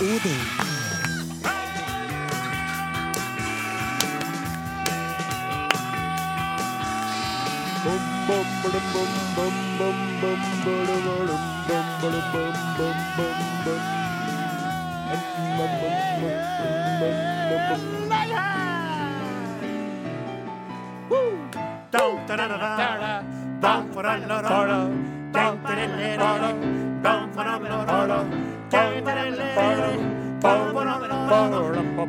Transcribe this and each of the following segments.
Uber. Down for a lot of, down for a lot of, down for a lot of. Odin.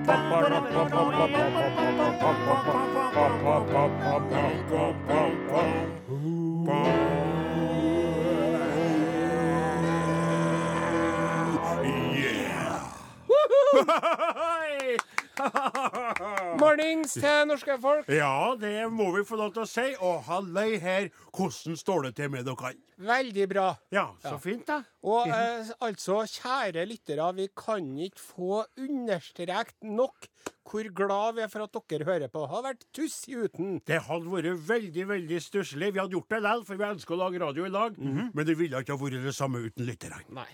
Mornings til norske folk. Ja, det må vi få lov til å si. Og halløy her, hvordan står det til med dere? Veldig bra. Ja, så fint, da. Og eh, altså, kjære lyttere, vi kan ikke få understreket nok hvor glad vi er for at dere hører på. Det har vært tussig uten. Det hadde vært veldig veldig stusslig. Vi hadde gjort det likevel, for vi elsker å lage radio i lag. Men det ville ikke ha vært det samme uten lytterne. Nei.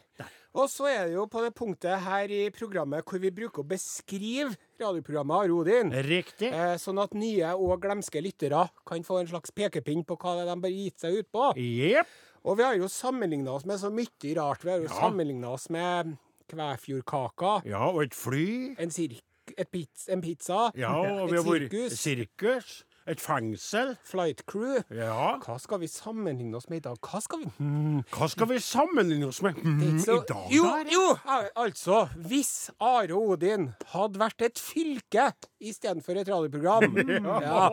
Og så er det jo på det punktet her i programmet hvor vi bruker å beskrive radioprogrammet Rodin. Riktig. Eh, sånn at nye og glemske lyttere kan få en slags pekepinn på hva de bør gitt seg ut på. Yep. Og vi har jo sammenligna oss med så mye rart. Vi har jo Ja. sammenligna oss med Kvæfjordkaka, Ja, og et fly. en, sirk, pizza, en pizza, Ja, og vi et har vært sirkus, sirkus. Et fengsel. flight crew. Ja. Hva skal vi sammenligne oss med i dag? Hva skal vi hmm, Hva skal vi sammenligne oss med mm, er ikke så- i dag, Jo, jo, al- altså. Hvis Are Odin hadde vært et fylke istedenfor et radioprogram ja.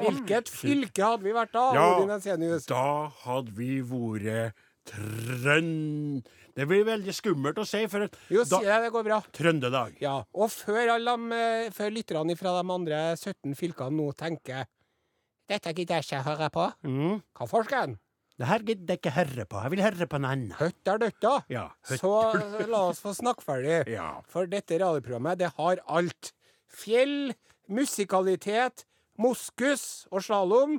Hvilket fylke hadde vi vært da, Ja. Odin Ensenius? Da hadde vi vært trønd... Det blir veldig skummelt å si, for Jo, si det, det går bra. Trøndelag. Ja, og før, alle de, eh, før lytterne fra de andre 17 fylkene nå tenker Dette gidder jeg ikke høre på. Mm. Hvorfor skal en? Det her gidder jeg ikke høre på. Jeg vil høre på noe annet. Høtter døtta. Ja. høtter. Så eh, la oss få snakke ferdig. Ja. For dette radioprogrammet, det har alt. Fjell, musikalitet, moskus og slalåm.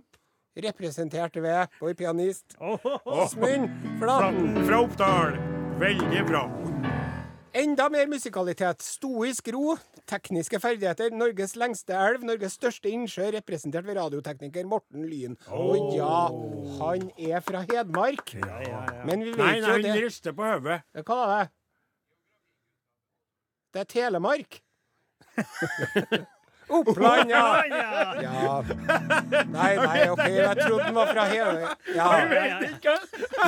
Representert ved vår pianist Åsmund Flaten. Fra Oppdal. Veldig bra. Enda mer musikalitet. Stoisk ro, tekniske ferdigheter, Norges lengste elv, Norges største innsjø, representert ved radiotekniker Morten Lyn. Og ja, han er fra Hedmark. Men vi vet Nei, nei, jo hun han rister på hodet. Hva er det? Det er Telemark. Oppland, ja. ja. Nei, nei, OK, jeg trodde den var fra Hedmark. Ja.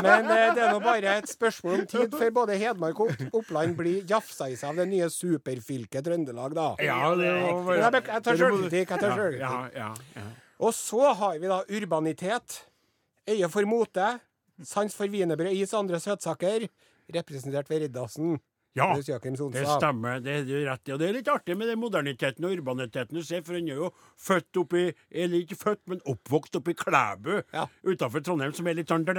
Men eh, det er nå bare et spørsmål om tid før både Hedmark og Oppland blir jafsa i seg av det nye superfylket Trøndelag, da. Ja, det er jeg jeg tar sjølkritikk. jeg tar Ja, ja, ja. Og så har vi da urbanitet, øye for mote, sans for wienerbrød, is og andre søtsaker, representert ved Riddarsen. Ja, det stemmer. Det er du rett i. Og det er litt artig med den moderniteten og urbaniteten du ser, for han er jo født oppi Eller ikke født, men oppvokst oppi Klæbu Ja. utafor Trondheim, som er litt sånn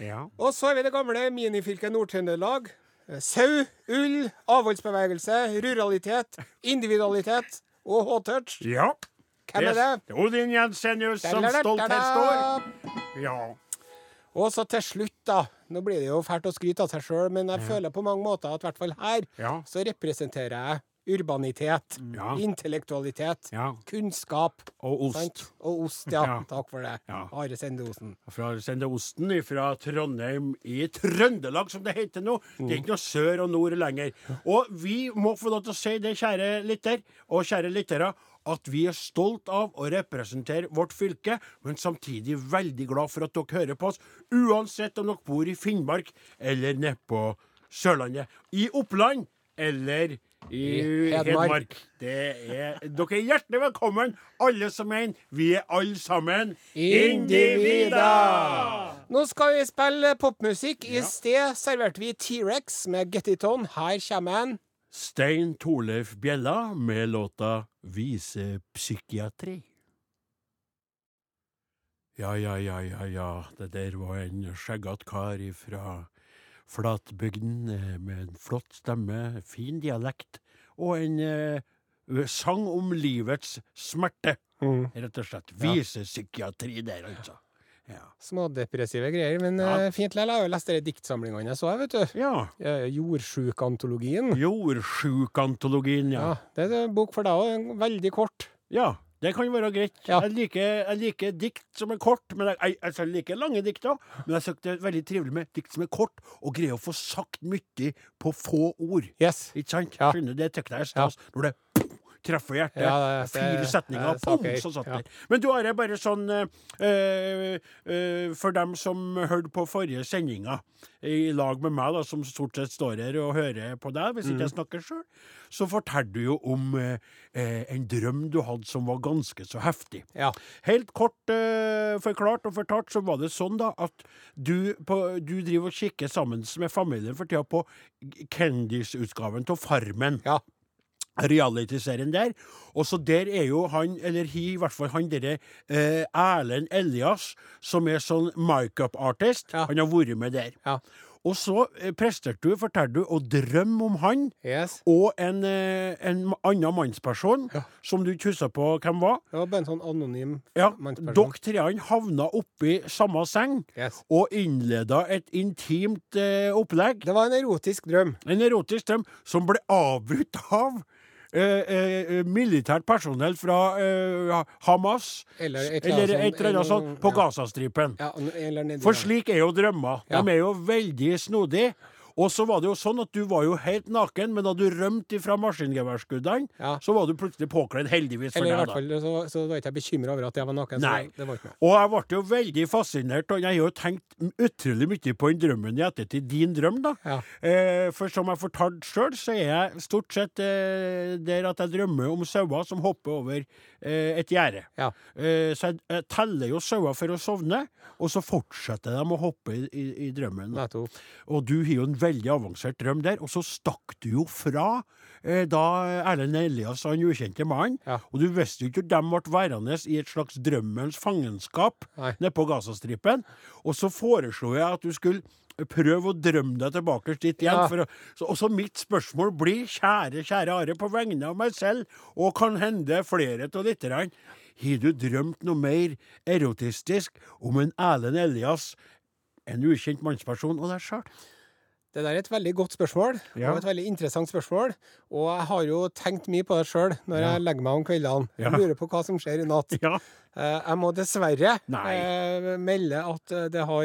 Ja. Og så er vi det gamle minifylket Nord-Trøndelag. Sau, ull, avholdsbevegelse, ruralitet, individualitet og H-touch. ja. Hvem er det? Odin Jensenius som stolthet står. Ja. Og så til slutt, da. Nå blir det jo fælt å skryte av seg sjøl, men jeg føler på mange måter at i hvert fall her Ja. så representerer jeg urbanitet, Ja. intellektualitet, Ja. kunnskap Og ost. sant? og ost. Ja. Ja. Takk for det. Ja. Are Sendeosen. Fra Sende Osten fra Trondheim i Trøndelag, som det heter nå. Det er ikke noe sør og nord lenger. Og vi må få lov til å si det, kjære lytter og kjære lyttere, at vi er stolt av å representere vårt fylke, men samtidig veldig glad for at dere hører på oss, uansett om dere bor i Finnmark eller nede på Sørlandet. I Oppland eller i Hedmark. Er, dere er hjertelig velkommen, alle som er inne. vi er alle sammen individer! Nå skal vi spille popmusikk. I sted serverte vi T-rex med Get It On. Her kommer en. Stein Torleif Bjella med låta Visepsykiatri. Ja, ja, ja, ja, ja, det der var en skjeggete kar fra flatbygden eh, med en flott stemme, fin dialekt og en eh, sang om livets smerte, rett og slett. Visepsykiatri der, altså. Ja. Smådepressive greier. Men Ja. uh, fint likevel. Jeg har jo lest de diktsamlingene jeg så, vet du. ja. Uh, Jordsjukantologien. Jordsjukantologien, Ja. ja. Det er en bok for deg òg. Veldig kort. Ja, det kan være greit. Ja. Jeg, liker, jeg liker dikt som er kort, men jeg, jeg, jeg liker lange dikt òg. Men jeg synes det er veldig trivelig med dikt som er kort, og greier å få sagt mye på få ord. Yes. Ikke sant? Ja. Skjønner, det tykker jeg er stas. Når det treffer hjertet. Ja, det- Fire setninger, det pum, så satt Ja. der. Men du har jeg bare sånn øh, øh, For dem som hørte på forrige sendinga i lag med meg, da, som stort sett står her og hører på deg, hvis ikke jeg snakker sjøl, så fortalte du jo om eh, en drøm du hadde som var ganske så heftig. Ja. Helt kort forklart og fortalt så var det sånn da at du, på, du driver og kikker sammen med familien for tida på Kendis-utgaven av Farmen. Ja. Reality-serien der. Og så der er jo han, eller he, i hvert fall han derre eh, Erlend Elias, som er sånn makeup-artist. Ja. Han har vært med der. Ja. Og så eh, presterte du, fortalte du, å drømme om han Yes. og en, eh, en annen mannsperson Ja. som du ikke huska på hvem var. Var bare en sånn anonym Ja, mannsperson. Dere treene havna oppi samme seng Yes. og innleda et intimt eh, opplegg. Det var en erotisk drøm. En erotisk drøm som ble avbrutt av eh, eh, militært personell fra eh, Hamas Eller et eller annet sånt på. Gazastripen. Ja, For slik er jo drømmer. Ja. De er jo veldig snodige. Og så var det jo sånn at du var jo helt naken, men da du rømte fra maskingeværskuddene, Ja. så var du plutselig påkledd, heldigvis for Eller i hvert fall så, så var ikke jeg bekymra over at jeg var naken. Nei. Så det var ikke meg. Og jeg ble jo veldig fascinert, og jeg har jo tenkt utrolig mye på den drømmen i ettertid. Din drøm, da. Ja. Eh, for som jeg fortalte sjøl, så er jeg stort sett eh, der at jeg drømmer om sauer som hopper over eh, et gjerde. Ja. Eh, så jeg, jeg teller jo sauer for å sovne, og så fortsetter de å hoppe i, i, i drømmen. Og du har jo en veldig avansert drøm der, og så stakk du jo fra eh, da Erlend Elias han ukjente mannen. Ja. Og du visste jo ikke at de ble værende i et slags drømmens fangenskap nede på Gazastripen. Og så foreslo jeg at du skulle prøve å drømme deg tilbake dit igjen. Ja. For å, så mitt spørsmål blir, kjære, kjære Are, på vegne av meg selv, og kan hende flere av lytterne, har du drømt noe mer erotistisk om en Erlend Elias, en ukjent mannsperson, og deg sjøl? Det der er et veldig godt spørsmål, Ja. og et veldig interessant spørsmål. Og jeg har jo tenkt mye på det sjøl når Ja. jeg legger meg om kveldene. Jeg lurer på hva som skjer i natt. Ja. Eh, Jeg må dessverre Nei. eh, melde at eh, det har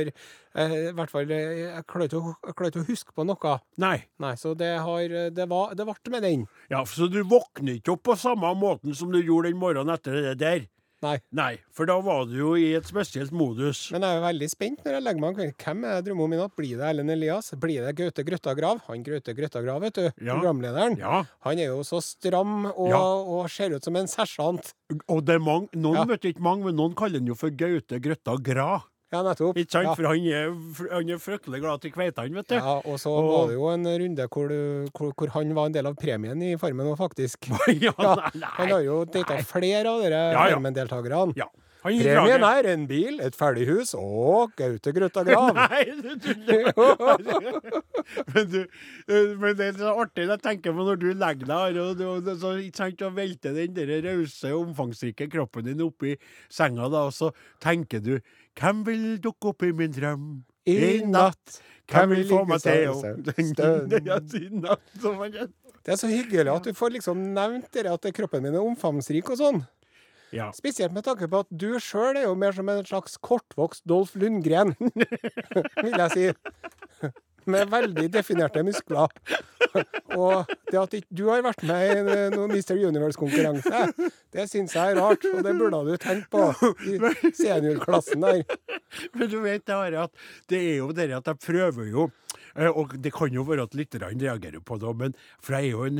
I hvert fall Jeg klarer ikke å- huske på noe. Nei. Nei, så det har Det var det ble med den. Ja, Så du våkner ikke opp på samme måten som du gjorde den morgenen etter det der? Nei. Nei, for da var du jo i et spesielt modus. Men jeg er jo veldig spent når jeg legger meg om kvelden. Hvem er drømmen jeg drømmer om i natt? Blir det Ellen Elias? Blir det Gaute Grøtta Grav? Han Gaute Grøtta Grav, vet du. Ja. Programlederen. Ja, Han er jo så stram og, Ja. og ser ut som en sersjant. og det er mange, noen Ja. vet ikke mange, men noen kaller han jo for Gaute Grøtta Gra. Ja, nettopp. Ikke sant? Ja. For han er, han er fryktelig glad til kveitene, vet du. Ja, og så Og- var det jo en runde hvor, hvor, hvor han var en del av premien i Farmen òg, faktisk. ja, Ja, nei, Han har jo data flere av dere Ja, ja. Farmen-deltakerne. Ja. Premien er en bil, et ferdighus og Gaute Grøtta Grav. Nei, du tuller. men, du, men det er så artig jeg tenker på når du legger deg og, og, så, sant, og velter den der rause, omfangsrike kroppen din oppi senga, da, og så tenker du Hvem vil dukke opp i min drøm I natt. Hvem vil få meg til å Det er så hyggelig at du får liksom nevnt det at kroppen min er omfangsrik og sånn. Ja. Spesielt med tanke på at du sjøl er jo mer som en slags kortvokst Dolph Lundgren, vil jeg si. Med veldig definerte muskler. Og det at ikke du har vært med i noen Mr. Universe-konkurranse, det syns jeg er rart, og det burde du tenkt på i seniorklassen der. Men du vet det, at det er jo det at jeg prøver jo eh, Og det kan jo være at lytterne reagerer på det, men for jeg er jo en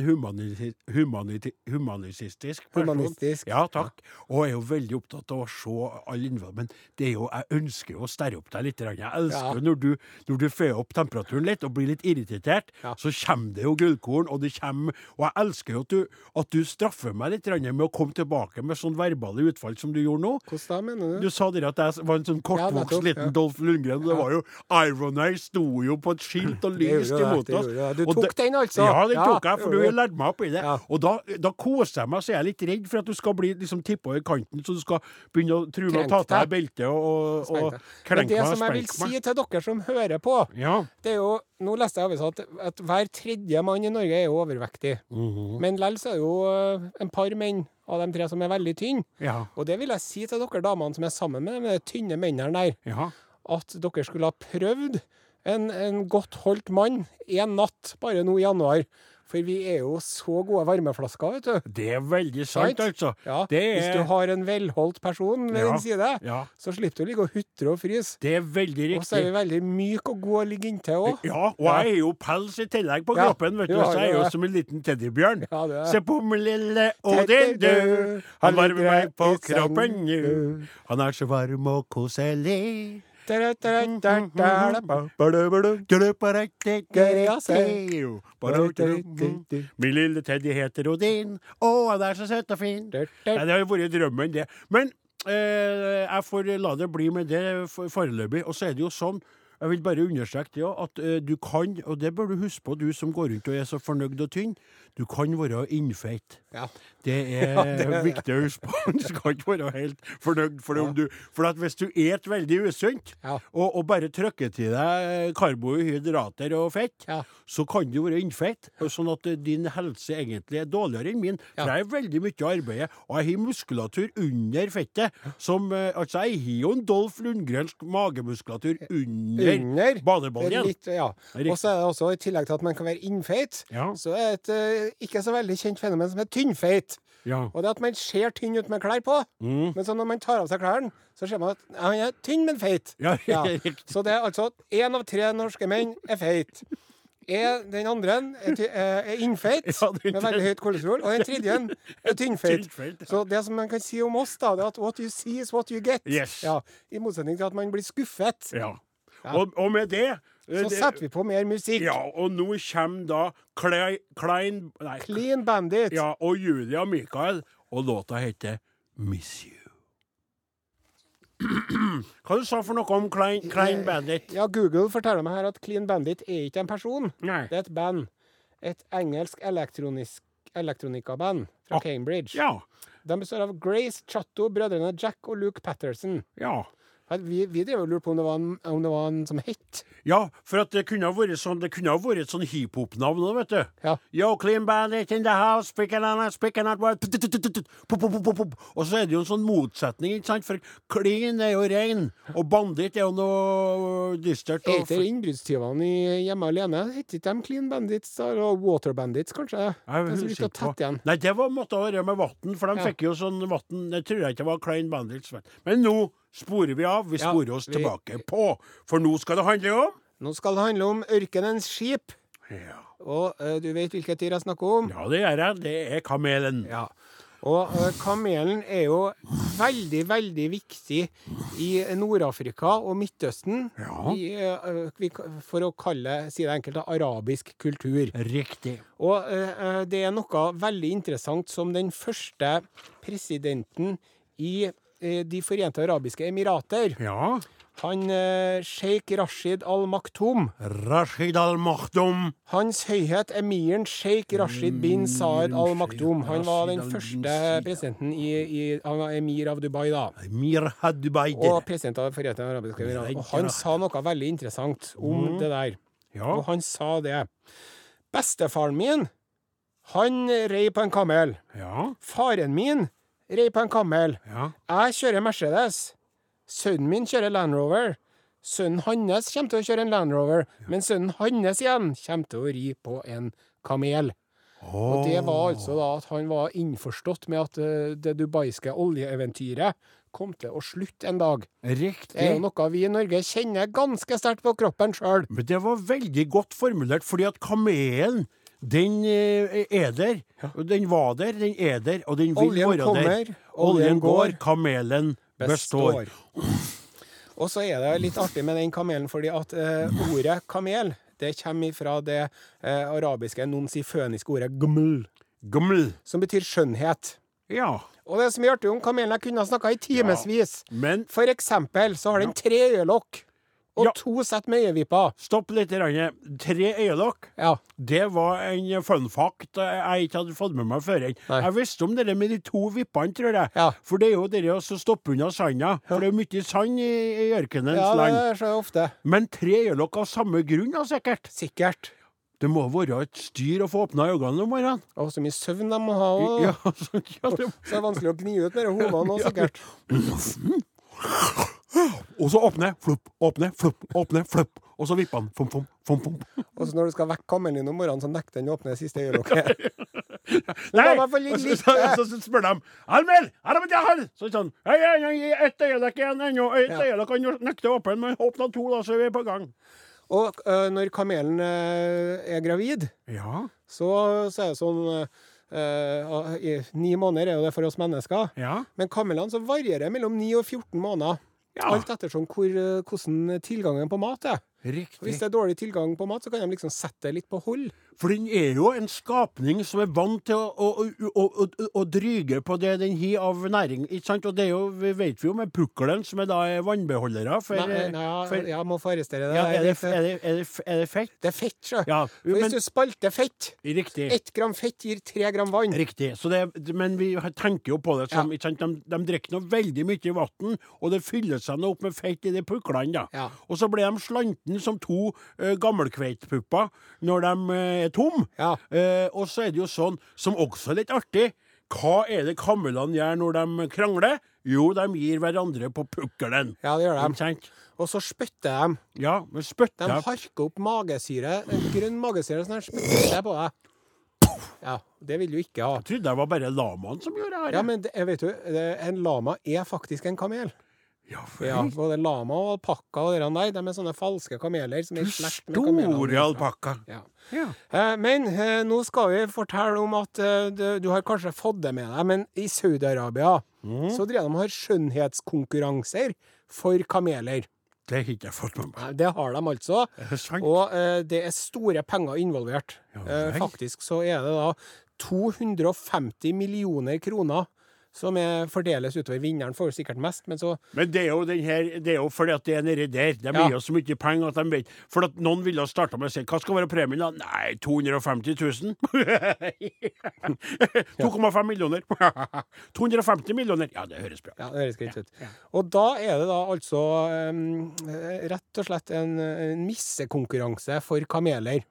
humanistisk person. Humanistisk. Ja, takk. Og jeg er jo veldig opptatt av å se alle innvandrere. Men det er jo, jeg ønsker jo å sterre opp deg litt. Jeg elsker Ja. når du, når du får opp temperaturen litt og blir litt irritert, Ja. så kommer det jo gullkorn, og det kommer Og jeg elsker jo at du, at du straffer meg litt med å komme tilbake med sånn verbale utfall som du gjorde nå. Hvordan da, mener du? Du sa dere at jeg var en sånn kortvokst ja, liten. Dolph Lundgren. og Det var jo Ironay sto jo på et skip smilte og lyst imot oss. du. Tok den, altså? Ja, den tok jeg, for du gjorde har lært meg opp i det. Og da, da koser jeg meg, så er jeg litt redd for at du skal bli liksom tippa over kanten, så du skal begynne å true med å ta av deg beltet og, og, og meg. det meg som jeg vil si til dere som hører på, Ja. det er jo Nå leste jeg i avisa at, at hver tredje mann i Norge er jo overvektig. Mhm. Men likevel så er det jo eh, en par menn av de tre som er veldig tynne. ja. Og det vil jeg si til dere damene som er sammen med de tynne mennene der, Ja. at dere skulle ha prøvd en, en godt holdt mann en natt bare nå i januar. For vi er jo så gode varmeflasker, vet du. Det er veldig sant, right? altså. Ja, Det Hvis du er, har en velholdt person ved Ja, din side, ja, så slipper du å ligge og hutre og fryse. det er veldig riktig. Og så er vi veldig myk og god å ligge inntil òg. Ja, og jeg er jo pels i tillegg på kroppen, vet du, så jeg er jo som en liten teddybjørn. Er. Se på min lille Odin, du. Han varmer meg på kroppen, du Han er så varm og koselig. Min lille Teddy heter Odin. Å, han er så søt og fin. Det har jo vært drømmen, det. Men eh, jeg får la det bli med det foreløpig. Og så er det jo sånn, jeg vil bare understreke det òg, at uh, du kan, og det bør du huske på, du som går rundt og er så fornøyd og tynn, du kan være innfeit. Ja. Det er viktig å huske på. Du skal ikke være helt fornøyd. For, om du, for at hvis du et veldig usunt, Ja. og, og bare trykker til deg karbohydrater og fett, Ja. så kan du være innfeit. Sånn at eh, din helse egentlig er dårligere enn min. For jeg har veldig mye arbeid, og jeg har muskulatur under fettet. Som, eh, altså, jeg har jo en Dolf Lundgrensk magemuskulatur under, Under. badebaljen. Litt, ja. Og så er det også, i tillegg til at man kan være innfeit, Ja. så er det et eh, ikke så veldig kjent fenomen som er tynnfeit. Ja. Og det at man ser tynn ut med klær på, Mm. men så når man tar av seg klærne, så ser man at han er tynn, men feit. Ja. Så det er altså én av tre norske menn er feit. Er den andre er, er er innfeit Ja, med veldig høyt kolesterol, og den tredje er. Tynnfeit. Så det som man kan si om oss, da, det er at what you see is what you get. Yes. Ja, I motsetning til at man blir skuffet. Ja. Og, og med det eh, Så det- setter vi på mer musikk. Ja, og nå kommer da Klei- Klein Nei, Clean Bandit. ja, og Julia Michael, og låta heter Miss You. Hva du sa for noe om Klein, Klein Bandit? Ja, Google forteller meg her at Clean Bandit er ikke en person. Nei. Det er et band. Et engelsk elektronikaband fra Ah, Cambridge. Ja. De består av Grace Chatto, brødrene Jack og Luke Patterson. Ja. Vi, vi drev og lurte på om det var en, om det var en som het Ja, for at det kunne ha vært sånn Det kunne ha vært et sånn hiphop-navn òg, vet du. Ja. Yo, clean bandit in the house, speaking on us, speaking on pop. Og så er det jo en sånn motsetning, ikke sant? For clean er jo rein, og bandit er jo noe dystert. Heter innbruddstyvene i Hjemme alene? Heter ikke de Clean Bandits og Water Bandits, kanskje? Jeg De som igjen. Nei, det var, måtte være med vann, for de Ja. fikk jo sånn vann Det tror jeg ikke var Clean Bandits. Men nå sporer vi av. Vi Ja, sporer oss vi- tilbake på. For nå skal det handle om Nå skal det handle om ørkenens skip. Ja, Og uh, du vet hvilket dyr jeg snakker om? ja det gjør jeg. Det er kamelen. Ja. Og uh, kamelen er jo veldig, veldig viktig i Nord-Afrika og Midtøsten. Ja. I, uh, vi, for å kalle, si det enkelt, arabisk kultur. Riktig. Og det er noe veldig interessant som den første presidenten i De forente arabiske emirater, Ja. han eh, sjeik Rashid al-Maktoum Rashid al-Maktoum. Hans høyhet emiren sjeik Rashid bin Saed al-Maktoum. Han var den første presidenten i, i Han var emir av Dubai, da. Emir av Dubai. Og president av Forente arabiske emirater. Og han sa noe veldig interessant om mm. det der. Ja. Og han sa det. Bestefaren min, han rei på en kamel. Ja. Faren min rei på en kamel. Ja. Jeg kjører Mercedes. Sønnen min kjører Land Rover. Sønnen hans kommer til å kjøre en Land Rover, men sønnen hans igjen kommer til å ri på en kamel. Og det var altså da at han var innforstått med at eh, det dubaiske oljeeventyret kom til å slutte en dag. Riktig. Det er jo noe vi i Norge kjenner ganske sterkt på kroppen sjøl. Men det var veldig godt formulert, fordi at kamelen den eh, er der. Den var der, den er der, og den vil Oljen være der. kommer, Oljen går, kamelen består. Og så er det litt artig med den kamelen, fordi at eh, ordet kamel det kommer fra det eh, arabiske, føniske ordet gml, Gml. som betyr skjønnhet. Ja. Og det som er artig om kamelen, jeg kunne ha snakka i timevis. Men For eksempel så har den tre øyelokk. Og Ja. to sett med øyevipper. Stopp litt. grann. Tre øyelokk. Ja. Det var en fun fact jeg ikke hadde fått med meg før. Jeg visste om det med de to vippene, tror jeg. Ja. For det er jo det å stoppe unna sanda. For det er mye sand i, i ørkenens ja, det land. er så ofte. Men tre øyelokk av samme grunn, da, sikkert. Sikkert. Det må være et styr å få åpna øynene om morgenen. Og så mye søvn de må ha. Og, Ja, så, ja, det, Så er det vanskelig å gni ut de hodene òg, sikkert. og så åpne, flupp, åpne, flupp, åpne, flupp. Og så vipper han. Fom, fom, fom, fom. Og så når du skal vekke kammelen din om morgenen, så nekter den å åpne det siste øyelokket. Nei! Og så, så, så, så spør de Almel! er det med her?» Så sånn Hei, hei, ett øyelokk igjen ennå. Ett Ja. øyelokk kan jo nekte åpne, men åpna to, da, så er vi på gang. Og øh, når kamelen øh, er gravid, Ja. så, så er det sånn øh, i Ni måneder er jo det for oss mennesker. Ja. Men kamelene så varierer mellom 9 og 14 måneder. Ja. Alt ettersom hvor, øh, hvordan tilgangen på mat er. Riktig. Hvis det er dårlig tilgang på mat, så kan de liksom sette det litt på hold. For den er jo en skapning som er vant til å, å, å, å, dryge på det den har av næring. Ikke sant? Og det er jo, vi vet vi jo med pukkelen, som er da er vannbeholdere for, Nei, nei, for jeg må få arrestere det. ja, er, det, er, det, er, det, er det fett? det er fett, sjø. Ja, men, Hvis du spalter fett, riktig. ett gram fett gir tre gram vann. Riktig. Så det, men vi tenker jo på det som sant? De, de drikker nå veldig mye vann, og det fyller seg nå opp med fett i de puklene. da. Ja. Og så blir de slanten som to uh, gammelkveitpupper når de eh, er tom. Ja. Eh, og så er det jo sånn, som også er litt artig Hva er det kamelene gjør når de krangler? Jo, de gir hverandre på pukkelen. Ja, det gjør de. Og så spytter de. Ja, men spytter De harker opp magesyre, grønn magesyre, sånn her spytter på deg. Ja, det vil du ikke ha. Jeg trodde det var bare lamaen som gjorde det her. Ja, men det, vet du, det, en lama er faktisk en kamel. Ja, for Ja, både lama og alpakka og de der, de er sånne falske kameler som er i slekt med kamelene. Store alpakka. Ja. Ja. Eh, Men eh, nå skal vi fortelle om at eh, du, har kanskje fått det med deg, men i Saudi-Arabia Mm. så driver de har skjønnhetskonkurranser for kameler. Det har ikke jeg fått med meg. Det har de altså. Det? Og eh, det er store penger involvert. Ja Eh, faktisk så er det da 250 millioner kroner som er fordeles utover. Vinneren får jo sikkert mest, men så Men det er jo, den her, det er jo fordi at det er nedi der. De gir oss så mye penger at de vet For at noen ville ha starta med å si hva skal være premien, da? Nei, 250 000. 2,5 millioner. 250 millioner. Ja, det høres bra Ja, det høres greit ut. Og da er det da altså eh, rett og slett en, en missekonkurranse for kameler.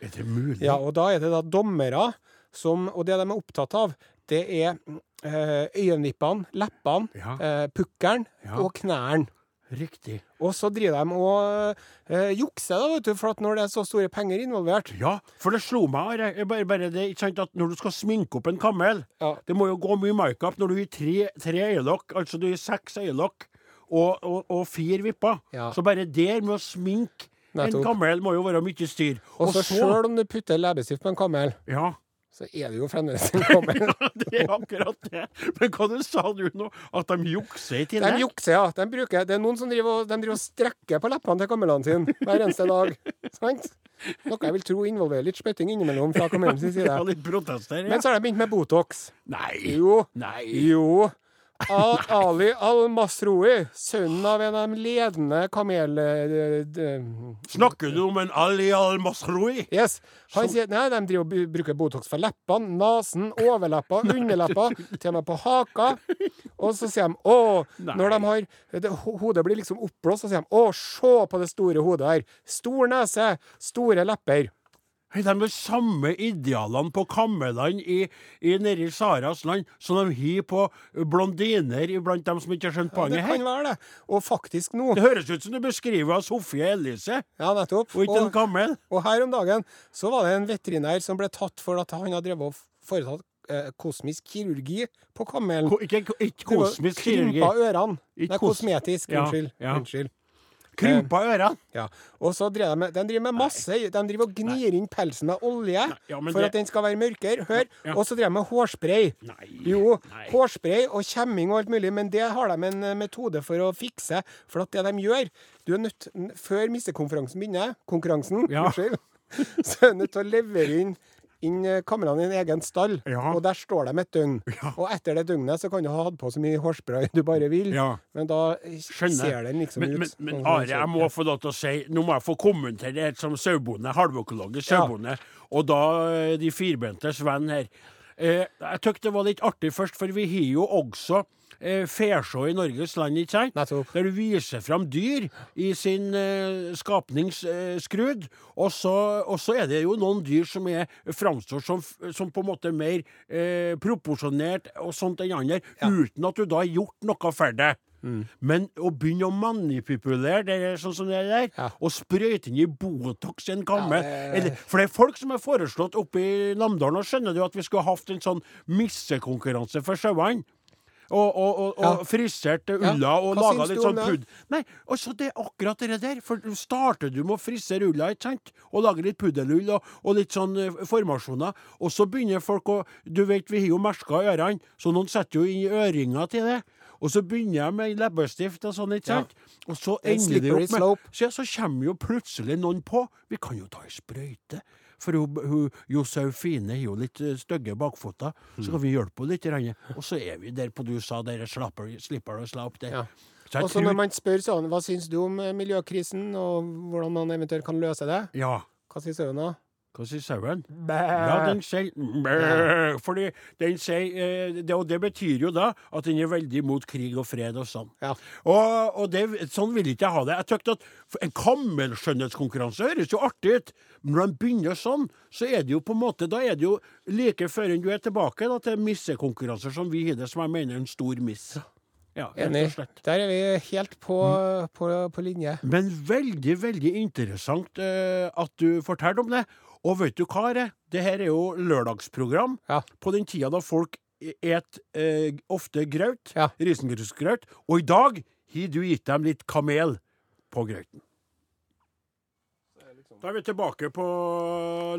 Er det mulig? Ja, og da er det da dommere som Og det de er opptatt av, det er øyenvippene, leppene, Ja. eh, pukkelen Ja. og knærne. Riktig. Og så driver de og eh, jukser, da, vet du, for at når det er så store penger involvert Ja, for det slo meg Are, bare, bare det, ikke sant, at når du skal sminke opp en kamel Ja. Det må jo gå mye makeup når du gir tre, tre øyelokk, altså du gir seks øyelokk og, og, og fire vipper. Ja. Så bare der med å sminke en kamel må jo være mye styr. Og så sjøl om du putter leppestift på en kamel, Ja. Så er det jo fremdeles en Ja, Det er akkurat det. Men hva du sa du nå? At de jukser i De jukser, ja. De bruker, det er noen som driver, de driver og strekker på leppene til kamelene sine hver eneste dag. Sant? Noe jeg vil tro involverer litt spytting innimellom fra kommunens side. Ja, litt protester, ja. Men så har de begynt med Botox. Nei. Jo. Nei. Jo. Al Ali al-Masroui, sønnen av en av de ledende kamel... eh, Snakker du om en Ali al-Masroui? Yes. Han sier nei, de driver og bruker Botox for leppene, nesen, overlepper, underlepper, til og med på haka. Og så sier de å, når de har det, Hodet blir liksom oppblåst, så sier de å, se på det store hodet her. Stor nese, store lepper. De samme idealene på Kammeland i, i nede i Saras land som de har på blondiner blant dem som ikke har skjønt Det kan være det. Og faktisk nå Det høres ut som du beskriver Sofie Elise, Ja, nettopp. og ikke en gammel. og her om dagen så var det en veterinær som ble tatt for at han hadde drevet og foretatt eh, kosmisk kirurgi på kamelen. Ko, ikke, ikke kosmisk kirurgi. Krympa ørene. Ikke Nei, kos- kosmetisk. Ja, Unnskyld. ja. Unnskyld. Krympa ørene. Ja. Og så driver de, med- de driver med masse De driver og gnir inn pelsen med olje ja, for det- at den skal være mørkere. Hør. Ja. Og så driver de med hårspray. Nei. Jo, Nei. hårspray og kjemming og alt mulig, men det har de en eh, metode for å fikse. For at det de gjør Du er nødt, før missekonferansen begynner, konkurransen, Ja. unnskyld, så er du nødt til å levere inn inn eh, kameraene i en egen stall, Ja. og der står de et døgn. Ja. Og etter det døgnet så kan du ha hatt på så mye hårspray du bare vil, Ja. men da Skjønner. ser den liksom Men, ut. men, men Are, jeg må få lov til å si Nå må jeg få kommentere det som sauebonde, halvøkologisk sauebonde, og da eh, de firbentes venn her. Eh, jeg tykker det var litt artig først, for vi har jo også eh, fesjå i Norges land, ikke sant? Nettopp. Der du viser fram dyr i sin eh, skapningsskrud. og, så, og så er det jo noen dyr som er, framstår som, som på en måte mer eh, proporsjonert og sånt enn andre, uten at du da har gjort noe for det. Mm. Men å begynne å manipulere det er sånn som det der, Ja. og sprøyte inn i Botox i en kamme Ja, det- For det er folk som har foreslått oppe i Namdalen, og skjønner du at vi skulle hatt en sånn missekonkurranse for sauene. Og, og, og, og Ja. frisert Ja. ulla og Hva laga litt sånn pudd. pud... Nei, altså det er akkurat det der. For starter du med å frisere ulla, ikke sant, og lage litt puddelull og, litt sånn eh, formasjoner, og så begynner folk å Du vet, vi har jo merka ørene, så noen setter jo inn øringer til det. Og så begynner jeg med leppestift og sånn, ikke Ja. Og så ender slippery opp med så, så kommer jo plutselig noen på. Vi kan jo ta ei sprøyte. For hun, hun, Josefine har jo litt eh, stygge bakføtter. Så kan vi hjelpe henne litt. Renne. Og så er vi der på du sa, der slapper, slipper å slå opp der. Ja. Og så tror- når man spør sånn, hva syns du om eh, miljøkrisen, og hvordan man eventuelt kan løse det? Ja. Hva sier du da? Hva sier sauen? Ja, den sier Bæ, Fordi den sier eh, det, Og det betyr jo da at den er veldig mot krig og fred og sånn. Ja. Og, og det, sånn vil ikke jeg ha det. Jeg tykte at En kammelskjønnhetskonkurranse høres jo artig ut, men når den begynner sånn, så er det jo på en måte Da er det jo like før du er tilbake da, til missekonkurranser som vi har det, som jeg mener er en stor miss. Ja, Enig. Der er vi helt på, på, på linje. Men veldig, veldig interessant uh, at du forteller om det. Og vet du hva, Are? Det her er jo lørdagsprogram Ja. på den tida da folk et eh, ofte grøt, Ja. risengrynsgrøt. Og i dag har du gitt dem litt kamel på grøten. Da er vi tilbake på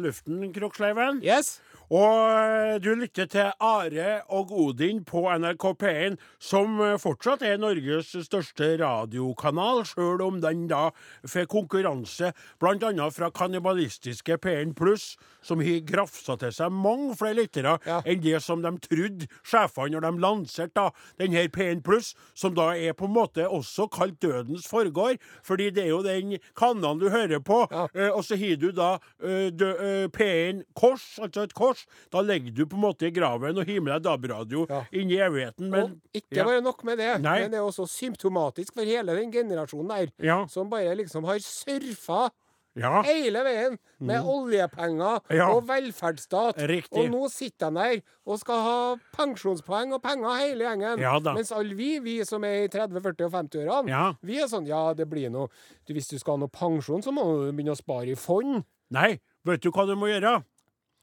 luften, Kroksleiven. Yes. Og du lytter til Are og Odin på NRK P1, som fortsatt er Norges største radiokanal, sjøl om den da får konkurranse bl.a. fra kannibalistiske P1 Pluss, som har grafsa til seg mange flere lyttere Ja. enn det som de trodde sjefene når de lanserte da denne P1 Pluss, som da er på en måte også kalt Dødens forgård, fordi det er jo den kanalen du hører på. Ja. Eh, og så har du da eh, eh, P1 kors, altså et kors. Da ligger du på en måte i graven og hiver deg DAB-radio Ja. inn i evigheten. Men og ikke bare nok med det, Nei. men det er også symptomatisk for hele den generasjonen der, Ja. som bare liksom har surfa ja. hele veien med oljepenger Mm. Ja. og velferdsstat. Riktig. Og nå sitter de der og skal ha pensjonspoeng og penger hele gjengen. Ja. Mens alle vi, vi som er i 30-, 40- og 50-årene, Ja. vi er sånn Ja, det blir noe du, Hvis du skal ha noe pensjon, så må du begynne å spare i fond. Nei, vet du hva du må gjøre?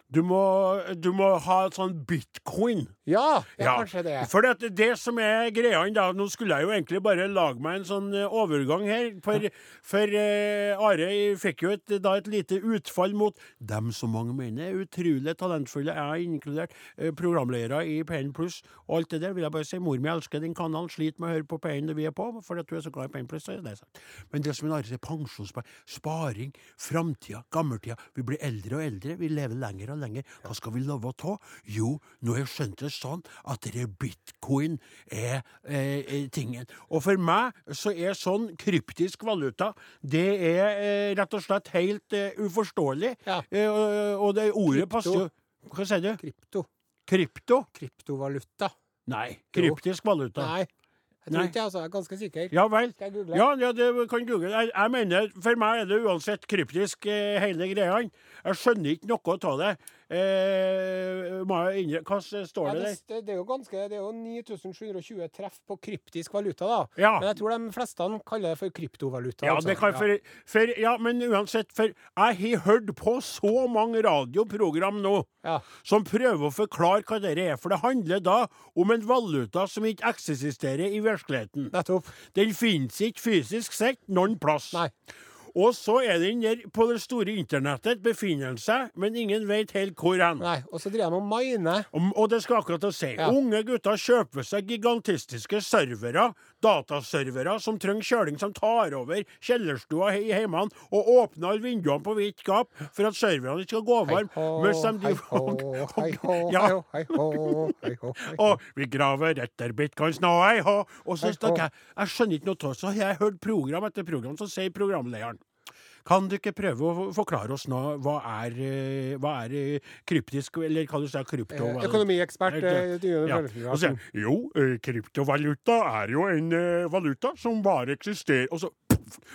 Du må, du må ha sånn bitcoin. Ja, det er Ja, kanskje det. For det, det som er greia da Nå skulle jeg jo egentlig bare lage meg en sånn eh, overgang her. For, for eh, Are fikk jo et, da et lite utfall mot dem som mange mener er utrolig talentfulle. Jeg har inkludert eh, programledere i P1 Pluss og alt det der. Vil jeg bare si mor mi elsker din kanal, sliter med å høre på P1 når vi er på, fordi at du er så glad i P1 Pluss. Men det som er Are sier, pensjonssparing, sparing, framtida, gammeltida. Vi blir eldre og eldre, vi lever lenger og lenger. Hva skal vi å ta? Jo, nå har jeg skjønt det sånn at det er bitcoin er er, er tingen. Og for meg så er sånn kryptisk valuta Det er eh, rett og slett helt eh, uforståelig. Ja. Eh, og, og det ordet Krypto. passer jo Hva sier du? Krypto. Krypto? Kryptovaluta. Nei. Kryptisk valuta. Nei. Jeg tror Nei. ikke altså. Jeg er ganske sikker. Ja vel. Skal jeg google? Ja, ja, det kan google. Jeg, jeg mener, For meg er det uansett kryptisk, eh, hele greia. Jeg skjønner ikke noe av det. Eh, Hva står Ja, det der? det, det er jo ganske Det er jo 9720 treff på kryptisk valuta, da. Ja. Men jeg tror de fleste kaller det for kryptovaluta. Ja, altså. det kan for, for, ja, men uansett, for jeg har hørt på så mange radioprogram nå Ja. som prøver å forklare hva det er. For det handler da om en valuta som ikke eksisterer i virkeligheten. Nettopp. Den finnes ikke fysisk sett noen plass. Nei. Og så er den der på det store internettet, befinner den seg, men ingen vet helt hvor hen. Nei, Og så driver de og miner. Og, og det skal akkurat å si. Ja. Unge gutter kjøper seg gigantistiske servere, dataservere, som trenger kjøling, som tar over kjellerstua i heimene og åpner alle vinduene på vidt gap for at serverne ikke skal gå varm. mens de hei driver og- hei hå, Ja. hei hå, hei hå. Og vi graver etter bitcoins nå, hei hå. Og så snakker jeg Jeg skjønner ikke noe av det. Så har jeg hørt program etter program, så sier programlederen kan du ikke prøve å forklare oss nå hva er, eh, hva er eh, kryptisk, eller hva du sier, krypto? Eh, er? Økonomiekspert Ja. Jo, kryptovaluta er jo en valuta som bare eksisterer. Og så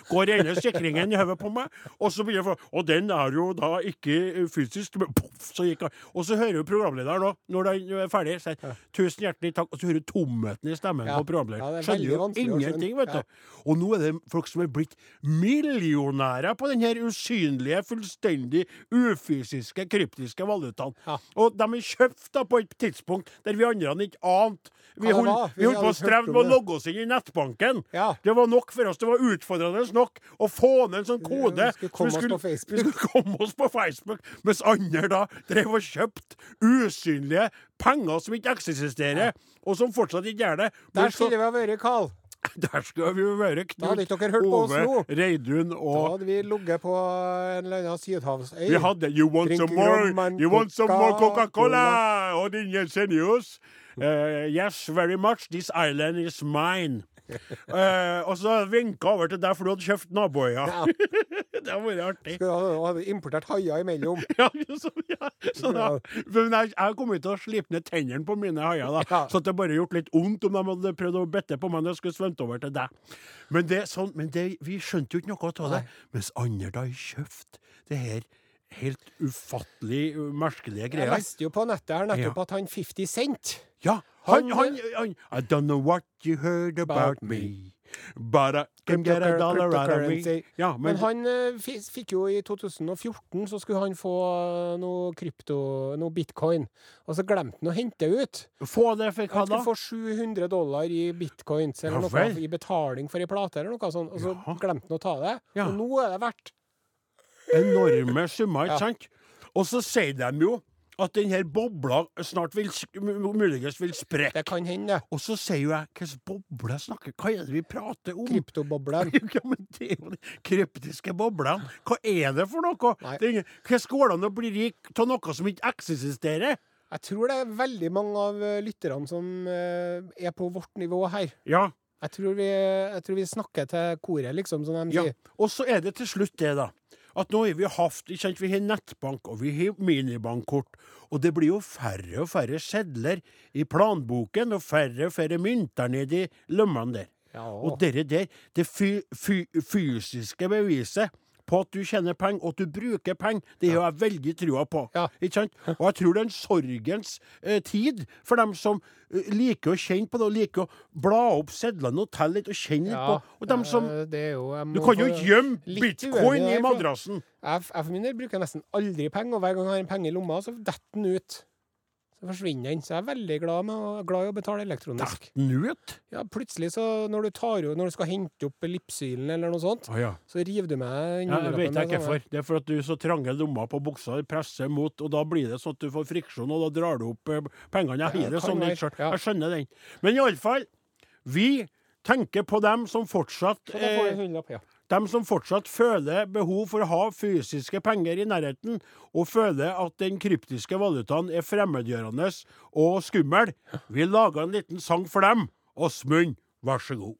går ene sikringen i hodet på meg, og så begynner jeg Og den er jo da ikke fysisk, men poff, så gikk han. Og så hører jo programlederen nå, når den er ferdig, sier tusen hjertelig takk, og så hører du tomheten i stemmen Ja. på programlederen. Ja, er Skjønner jo ingenting, vet du. Ja. Og nå er det folk som er blitt millionærer på den her usynlige, fullstendig ufysiske, kryptiske valutaen. Og de er kjøpt da på et tidspunkt der vi andre ikke ante. Vi holdt, på å streve med å logge oss inn i nettbanken. Det var nok for oss. Det var utfordrende nok å få ned en sånn kode. vi skulle komme skulle, oss på Facebook. Vi skulle komme oss på Facebook, mens andre da drev og kjøpte usynlige penger som ikke eksisterer, og som fortsatt ikke gjør det. Men Der skulle vi ha vært, Karl. der skulle vi vært Knut Ove. Reidun Da hadde vi ligget på en eller annen sydhavsøy. vi hadde You want Drink some more? rum You want some more Coca-Cola. Coca-Cola? Og din Jensenius? Uh, yes, very much. This island is mine. Eh, og så vinka over til deg, for du hadde kjøpt naboøya. Ja. det hadde vært artig. Skulle ha importert haier imellom. Ja, så, ja, så da, men jeg, jeg kom til å slipe ned tennene på mine haier, da, Ja. så det bare gjort litt vondt om de hadde prøvd å bette på meg når jeg skulle svømt over til deg. Men, det, sånn, men det, vi skjønte jo ikke noe av det, mens andre da kjøpte det her helt ufattelig merkelige greier. Jeg leste jo på nettet her nettopp Ja. at han 50 Cent Ja, han, Han- han, han I don't know what you heard about me, but I can get a dollar out of me. Ja, Men men, han eh, fikk jo i 2014 så skulle han få eh, noe krypto, noe bitcoin. Og så glemte han å hente ut. få det Han han da. skulle få 700 dollar i bitcoins eller Ja noe vel. i betaling for ei plate eller noe sånt. Og så ja. glemte han å ta det. Og nå er det verdt enorme summer, ikke sant? Og så sier de jo at denne bobla snart vil, muligens vil sprekke. Det kan hende. Og så sier jo jeg hvilken boble snakker Hva er det vi prater om? Kryptoboblen. Ja, men det er jo de kryptiske boblene. Hva er det for noe? Hvordan går det an å bli rik av noe som ikke eksisterer? Jeg tror det er veldig mange av eh, lytterne som eh, er på vårt nivå her. Ja. Jeg tror vi, jeg tror vi snakker til koret, liksom, som de ja. Og så er det til slutt det, da. At nå har vi ikke sant, Vi har nettbank og vi har minibankkort. Og det blir jo færre og færre sedler i planboken, og færre og færre mynter nedi lommene der. Ja. Og dere der, det fy, fy, fysiske beviset på at du tjener penger, og at du bruker penger, det har jeg veldig trua på. Ja. Ikke sant? Og jeg tror det er en sorgens eh, tid for dem som eh, liker å kjenne på det, og liker å bla opp sedlene og telle litt og kjenne litt på. Og dem som eh, det er jo, jeg Du kan jo få- gjemme litt bitcoin uenig i der, for- madrassen. Jeg, jeg for min del bruker nesten aldri penger, og hver gang jeg har en penge i lomma, så detter den ut. Så forsvinner den. Så jeg er veldig glad, med glad i å betale elektronisk. Ut? Ja, plutselig så når du tar når du skal hente opp lipsylen eller noe sånt, oh, ja. så river du med en Ja, jeg vet jeg ikke hvorfor. Det er for at du så trange lommer på buksa, presser mot, og da blir det sånn at du får friksjon, og da drar du opp eh, pengene. Jeg Ja, har det sånn litt sjøl. Ja. Jeg skjønner den. Men iallfall, vi tenker på dem som fortsatt Så da får du eh, dem som fortsatt føler behov for å ha fysiske penger i nærheten, og føler at den kryptiske valutaen er fremmedgjørende og skummel. Vi lager en liten sang for dem. Åsmund, vær så god.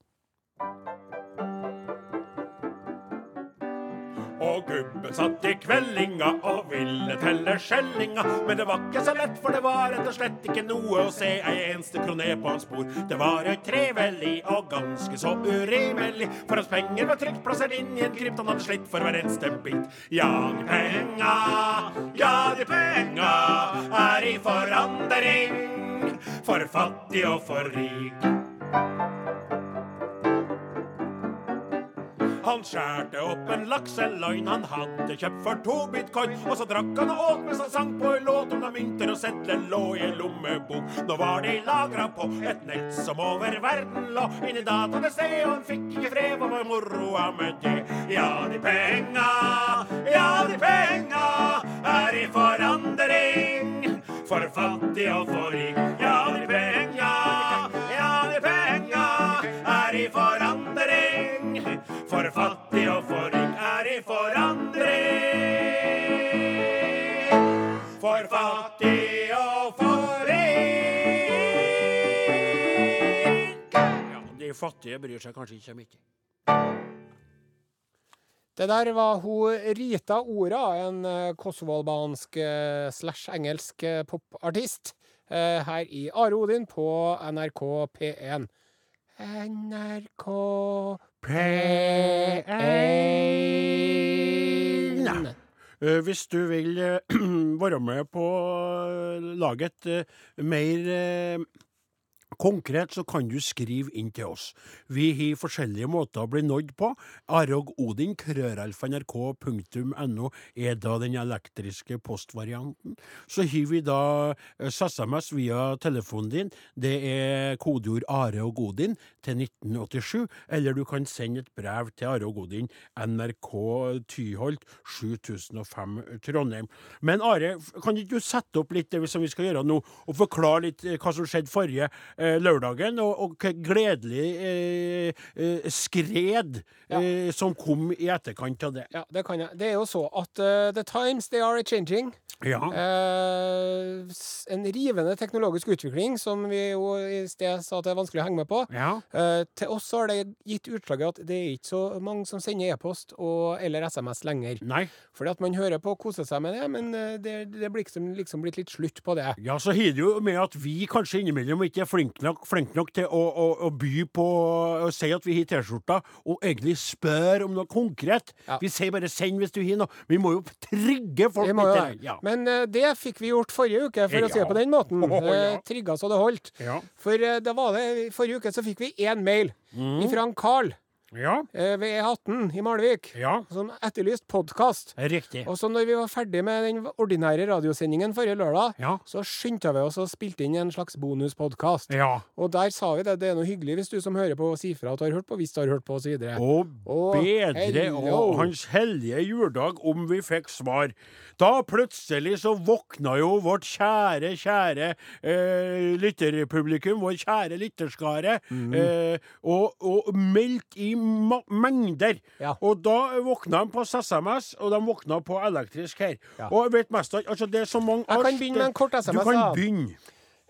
Og gubben satt i kveldinga og ville telle skjellinga. Men det var ikke så lett, for det var rett og slett ikke noe å se ei eneste krone på hans spor. Det var utrivelig og ganske så urimelig, for hans penger var trygt plassert inn i en krypt han hadde slitt for hver eneste bit. Ja, de penga, ja, de penga er i forandring, for fattig og for rik. Han skjærte opp en lakseløgn han hadde kjøpt for to bitcoin. Og så drakk han og åt mens han sang på en låt om da mynter og sedler lå i en lommebok. Nå var de lagra på et nett som over verden lå inni dataene sted, og han fikk ikke fred, hva var moroa med det? Ja, de penga, ja, de penga er i forandring. For fattig og for rik, For fattig og for rik er i forandring. For fattig og for rik. Ja, de fattige bryr seg kanskje ikke så mye. Det der var hun Rita Ora, en kosovolbansk eh, slash engelsk eh, popartist, eh, her i Are Odin på NRK P1. NRK P1 Eh, Hvis du vil eh, være med på eh, laget mer konkret, så kan du skrive inn til oss. Vi har forskjellige måter å bli nådd på. Arogodin, krøralfa.nrk.no er da den elektriske postvarianten. Så har vi da eh, SMS via telefonen din. Det er kodeord Are og til 1987. Eller du kan sende et brev til Are og NRK Tyholt, 7005 Trondheim. Men Are, kan ikke du sette opp litt det som vi skal gjøre nå, og forklare litt eh, hva som skjedde forrige eh, lørdagen, og, og gledelig eh, eh, skred eh, som kom i etterkant av det? Ja, det kan jeg. Det er jo så at uh, the times they are changing. Ja. Uh, en rivende teknologisk utvikling som vi jo i sted sa at det er vanskelig å henge med på. Ja. Uh, til oss har det gitt utslaget at det er ikke så mange som sender e-post og, eller SMS lenger. Nei. Fordi at man hører på og koser seg med det, men det, det blir liksom, liksom blitt litt slutt på det. Ja, så har det jo med at vi kanskje innimellom ikke er flinke nok, flinke nok til å, å, å by på å si at vi har T-skjorta, og egentlig spør om noe konkret. Ja. Vi sier bare 'send hvis du har noe'. Vi må jo trigge folk Vi må jo det. Ja. Men uh, det fikk vi gjort forrige uke, for å si det på den måten. Oh, ja. Eh, Trigga så det holdt. Ja. For uh, da var det, forrige uke så fikk vi én mail fra en Carl Ja. eh, ved E18 i Malvik ja. som etterlyste podkast. Riktig. Og så når vi var ferdig med den ordinære radiosendingen forrige lørdag, Ja. så skyndte vi oss og spilte inn en slags bonuspodkast. Ja. Og der sa vi det. Det er noe hyggelig hvis du som hører på, sier fra at du har hørt på, hvis du har hørt på, osv. Og Å, bedre og Hans hellige juledag om vi fikk svar. Da plutselig så våkna jo vårt kjære, kjære eh, lytterpublikum, vår kjære lytterskare, mm. eh, og, og meldte i mengder. Ja. Og da våkna de på SMS, og de våkna på elektrisk her. Ja. Og jeg vet mest at altså, det er så mange Jeg kan begynne med en kort SMS, Du kan da. begynne.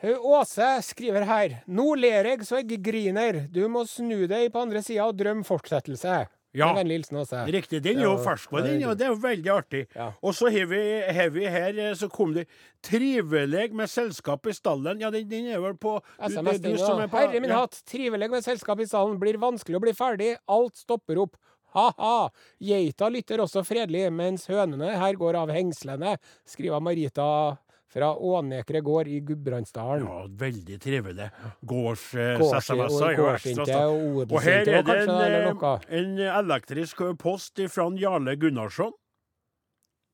Åse skriver her. Nå ler jeg så jeg griner. Du må snu deg på andre sida og drømme fortsettelse. Ja. Med vennlig hilsen Åse. Riktig. Den er jo fersk på den. og det er jo veldig artig. Ja. Og så har vi, har vi her, eh, så kom det 'Trivelig med selskap i stallen'. Ja, den, den er vel på du- SMS du som er på- Herre min hatt, trivelig med selskap i stallen' Blir vanskelig å bli ferdig. Alt stopper opp. Ha-ha. Geita lytter også fredelig, mens hønene her går av hengslene, skriver Marita fra Ånekre gård i Gudbrandsdalen. Ja, veldig trivelig. Gårds eh, stas. og Og her er det en, eh, en elektrisk post fra Jarle Gunnarsson.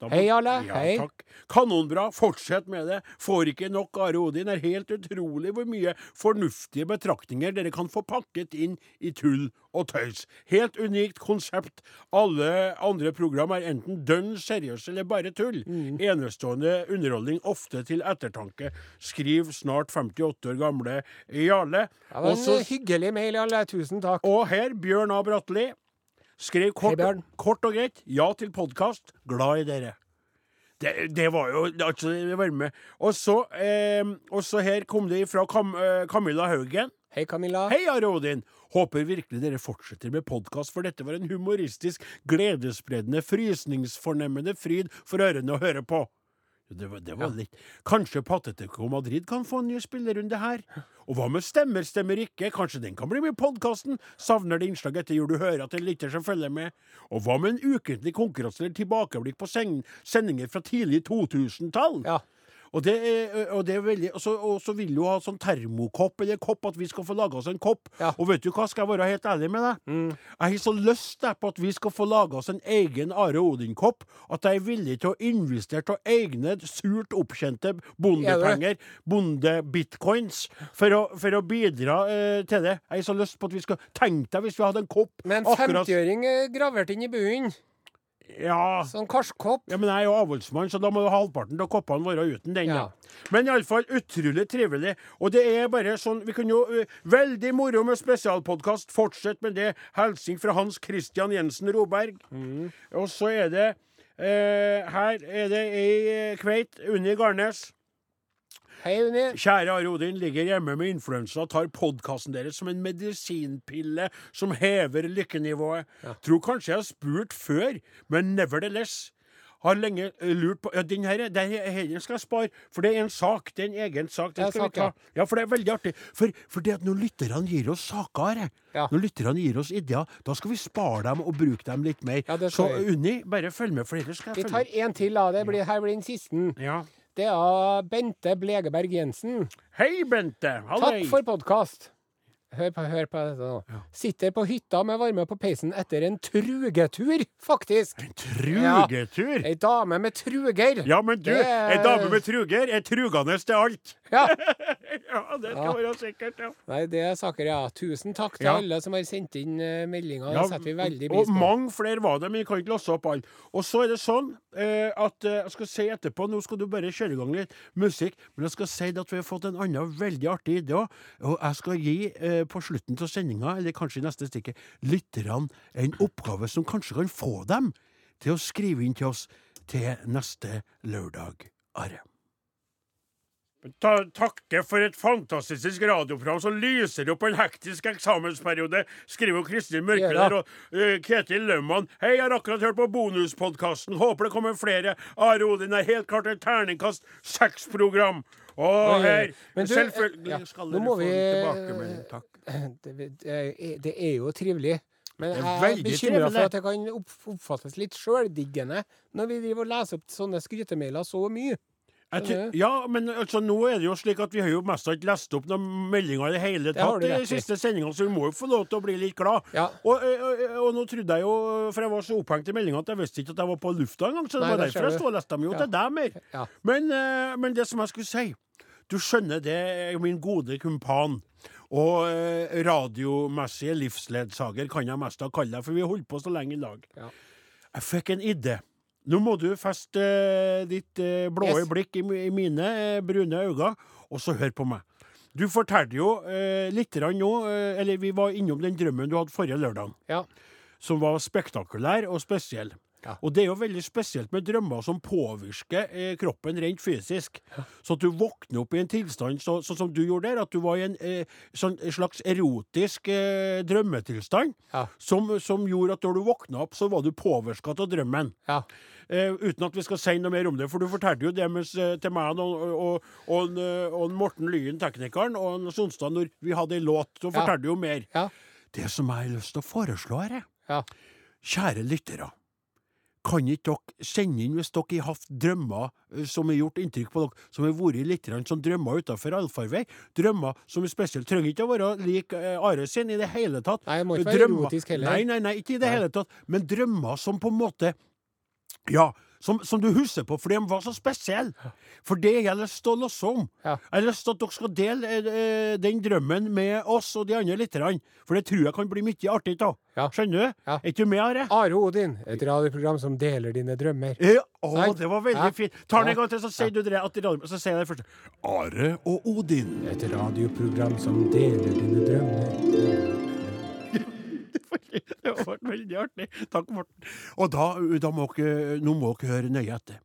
Må- Hei, alle. Ja, Hei. Takk. Kanonbra. Fortsett med det. Får ikke nok Are Odin. Er helt utrolig hvor mye fornuftige betraktninger dere kan få pakket inn i tull og tøys. Helt unikt konsept. Alle andre program er enten dønn seriøse eller bare tull. Mm. Enestående underholdning, ofte til ettertanke. Skriv snart 58 år gamle Jarle. Det var en Også... hyggelig mail, Jarle. Tusen takk. og her, Bjørn A. Bratteli, skrev kort, hey kort og greit ja til podkast. Glad i dere. Det, det var jo altså det var med. Og så, eh, og så her kom det fra Kam, eh, Camilla Haugen. Hei, Camilla. Hei, Are Odin! Håper virkelig dere fortsetter med podkast, for dette var en humoristisk, gledesspredende, frysningsfornemmende fryd for ørene å høre på. Det var, det var litt Kanskje Patetico Madrid kan få en ny spillerunde her? Og hva med Stemmer, stemmer ikke? Kanskje den kan bli med i podkasten? Savner det innslaget etter jul du hører at en lytter som følger med? Og hva med en ukentlig konkurranse eller tilbakeblikk på sendinger fra tidlig 2000-tall? Ja. Og det, er, og det er veldig Og så, og så vil du ha sånn termokopp eller kopp, at vi skal få laga oss en kopp. Ja. Og vet du hva, skal jeg være helt ærlig med deg? Jeg har så lyst på at vi skal få laga oss en egen Are Odin-kopp, at jeg er villig til å investere av egne surt opptjente bondepenger, bonde-bitcoins, for, å- for å bidra eh, til det. Jeg har så lyst på at vi skal Tenk deg hvis vi hadde en kopp Med en 50-øring eh, gravert inn i bunnen. Ja. Sånn karskopp. Ja, men jeg er jo avholdsmann, så da må jo halvparten av koppene være uten den. Ja. da. Men iallfall utrolig trivelig. Og det er bare sånn Vi kunne jo uh, Veldig moro med spesialpodkast. Fortsett med det. Hilsing fra Hans Christian Jensen Roberg. Og så er det uh, Her er det ei eh, kveit, Unni Garnes. Hei, Unni. Kjære Are Odin, ligger hjemme med influensa og tar podkasten deres som en medisinpille som hever lykkenivået. Tror kanskje jeg har spurt før, men nevertheless. Har lenge eh, lurt på Ja, den her, den her skal jeg spare, for det er en sak. Det er en egen sak. Den skal vi ta. ja. Ja, for det er veldig artig. For, for det at når lytterne gir oss saker, Ja. når lytterne gir oss ideer, da skal vi spare dem og bruke dem litt mer. Ja, Så. Unni, bare følg med, for ellers skal jeg tar følge med. en til, da. Det blir, her blir den siste. Ja. Det er av Bente Blegeberg Jensen. Hei, Bente. Halløy. Takk for podkast. Hør på, hør på dette nå. Sitter på hytta med varme på peisen etter en trugetur, faktisk. En Trugetur. Ei dame med truger. Ja, men du, Det ei dame med truger er trugende til alt. Ja. ja, det skal være sikkert, ja. Nei, det er saker, ja. Tusen takk til Ja. alle som har sendt inn uh, meldinger. Det setter vi veldig og pris på. mange flere var det, men vi kan ikke låse opp alle. Og så er det sånn eh, at eh, jeg skal si etterpå Nå skal du bare kjøre i gang litt musikk, men jeg skal si det at vi har fått en annen veldig artig idé òg. Og jeg skal gi eh, på slutten av sendinga, eller kanskje i neste stikket, lytterne en oppgave som kanskje kan få dem til å skrive inn til oss til neste lørdag. Are. Ta, takke for et fantastisk radioprogram som lyser opp en hektisk eksamensperiode, skriver Kristin Mørkve Ja da. der, og uh, Ketil Lømman. Hei, jeg har akkurat hørt på bonuspodkasten. Håper det kommer flere. Are Odin er helt klart et terningkast seks-program. Å, her men du, Selvfølgelig skal dere få vi- tilbakemelding. Takk. Det, det, er- jo trivelig. Men jeg er bekymra for at det kan oppfattes litt sjøldiggende når vi driver og leser opp sånne skrytemailer så mye. Ja, men altså, nå er det jo slik at vi har jo mest ikke lest opp noen meldinger i det hele tatt i de siste sendingene, så vi må jo få lov til å bli litt glad. Ja. Og, og, og, nå trodde jeg jo, for jeg var så opphengt i meldinga, at jeg visste ikke at jeg var på lufta engang, så det Nei, var derfor jeg sto og leste dem jo Ja. til deg mer. Ja. Men, men det som jeg skulle si Du skjønner, det min gode kumpan. Og eh, radiomessige livsledsager kan jeg mest ha kalt deg, for vi har holdt på så lenge i lag. Ja. Jeg fikk en idé. Nå må du feste eh, ditt eh, blå Yes. blikk i, mine eh, brune øyne, og så hør på meg. Du fortalte jo eh, litt nå, eller vi var innom den drømmen du hadde forrige lørdag, Ja. som var spektakulær og spesiell. Ja. Og det er jo veldig spesielt med drømmer som påvirker eh, kroppen rent fysisk. Så at du våkner opp i en tilstand så- sånn som du gjorde der, at du var i en eh, sånn, slags erotisk eh, drømmetilstand, Ja. som, som gjorde at når du våkna opp, så var du påvirka av drømmen. Ja. Eh, uten at vi skal si noe mer om det, for du fortalte jo det mens, eh, til meg og, og, og, en, eh, og Morten Lyen, teknikeren, og Sonstad når vi hadde ei låt. Så Ja. fortalte du jo mer. Ja. Det som jeg har lyst til å foreslå her, er Ja. Kjære lyttere. Kan ikke dere sende inn hvis dere har hatt drømmer eh, som har gjort inntrykk på dere, som har vært litt som drømmer utenfor allfarvei? Drømmer som er spesielt trenger ikke å være lik eh, Are sin i det hele tatt. Nei, jeg må ikke være Drømmer- erotisk heller. Nei, nei, nei, ikke i det Nei. hele tatt. Men drømmer som på en måte Ja, som, som du husker på for de var så spesielle. For det har jeg lyst til å låse om. Ja. Jeg har lyst til at dere skal dele eh, den drømmen med oss og de andre lytterne. For det tror jeg kan bli mye artig av. Ja. Skjønner du? Ja. Er ikke du med, Are? Are Odin, et radioprogram som deler dine drømmer. Ja, å, det var veldig Ja. fint. Ta den en gang til, så sier du det så sier jeg det først. Are og Odin. Et radioprogram som deler dine drømmer. Det var veldig artig. Takk, Morten. Og da, da må dere, nå må dere høre nøye etter.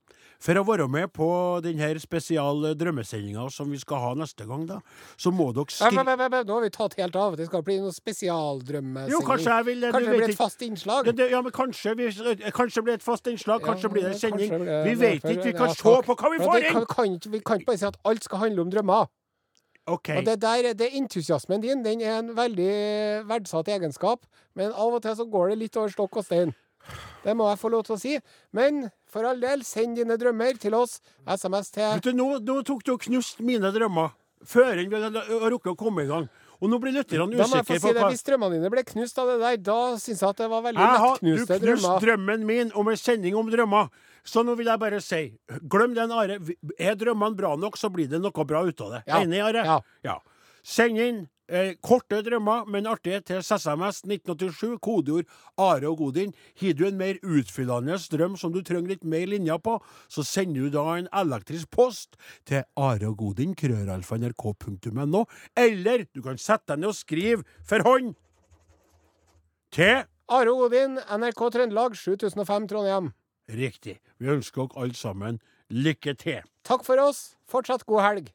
For å være med på denne spesiale drømmesendinga som vi skal ha neste gang, da, så må dere skrive Nå har vi tatt helt av. Det skal bli noe spesialdrømmesending. Jo, kanskje jeg vil Kanskje det blir et ikke- fast innslag? Det, det, ja, men kanskje, vi, kanskje det blir et fast innslag, kanskje Ja, blir det en sending. kanskje det- Vi vet ikke. Vi ja, kan se på hva vi får inn! kan, kan, ikke- vi kan ikke bare si at alt skal handle om drømmer. OK. Og det der, det Entusiasmen din den er en veldig verdsatt egenskap, men av og til så går det litt over stokk og stein. Det må jeg få lov til å si. Men for all del, send dine drømmer til oss. SMS til Vet du, nå, nå tok du og knust mine drømmer før vi hadde rukket å komme i gang. Og nå blir lytterne usikre si på det, hva Hvis drømmene dine ble knust av det der, da syns jeg at det var veldig lettknuste drømmer. Du knuste drømmen min om en sending om drømmer. Så nå vil jeg bare si, glem den, Are. Er drømmene bra nok, så blir det noe bra ut av det. Ja. Enig, Are? Ja. ja. Send inn eh, korte drømmer, men artige, til SMS 1987, kodeord Are og Godin. Har du en mer utfyllende drøm som du trenger litt mer linjer på, så sender du da en elektrisk post til Are og Godin, krøralfa.nrk.no, eller du kan sette deg ned og skrive for hånd til Are og Godin, NRK Trøndelag, 7005 Trondheim. Riktig. Vi ønsker dere alle sammen lykke til. Takk for oss. Fortsatt god helg.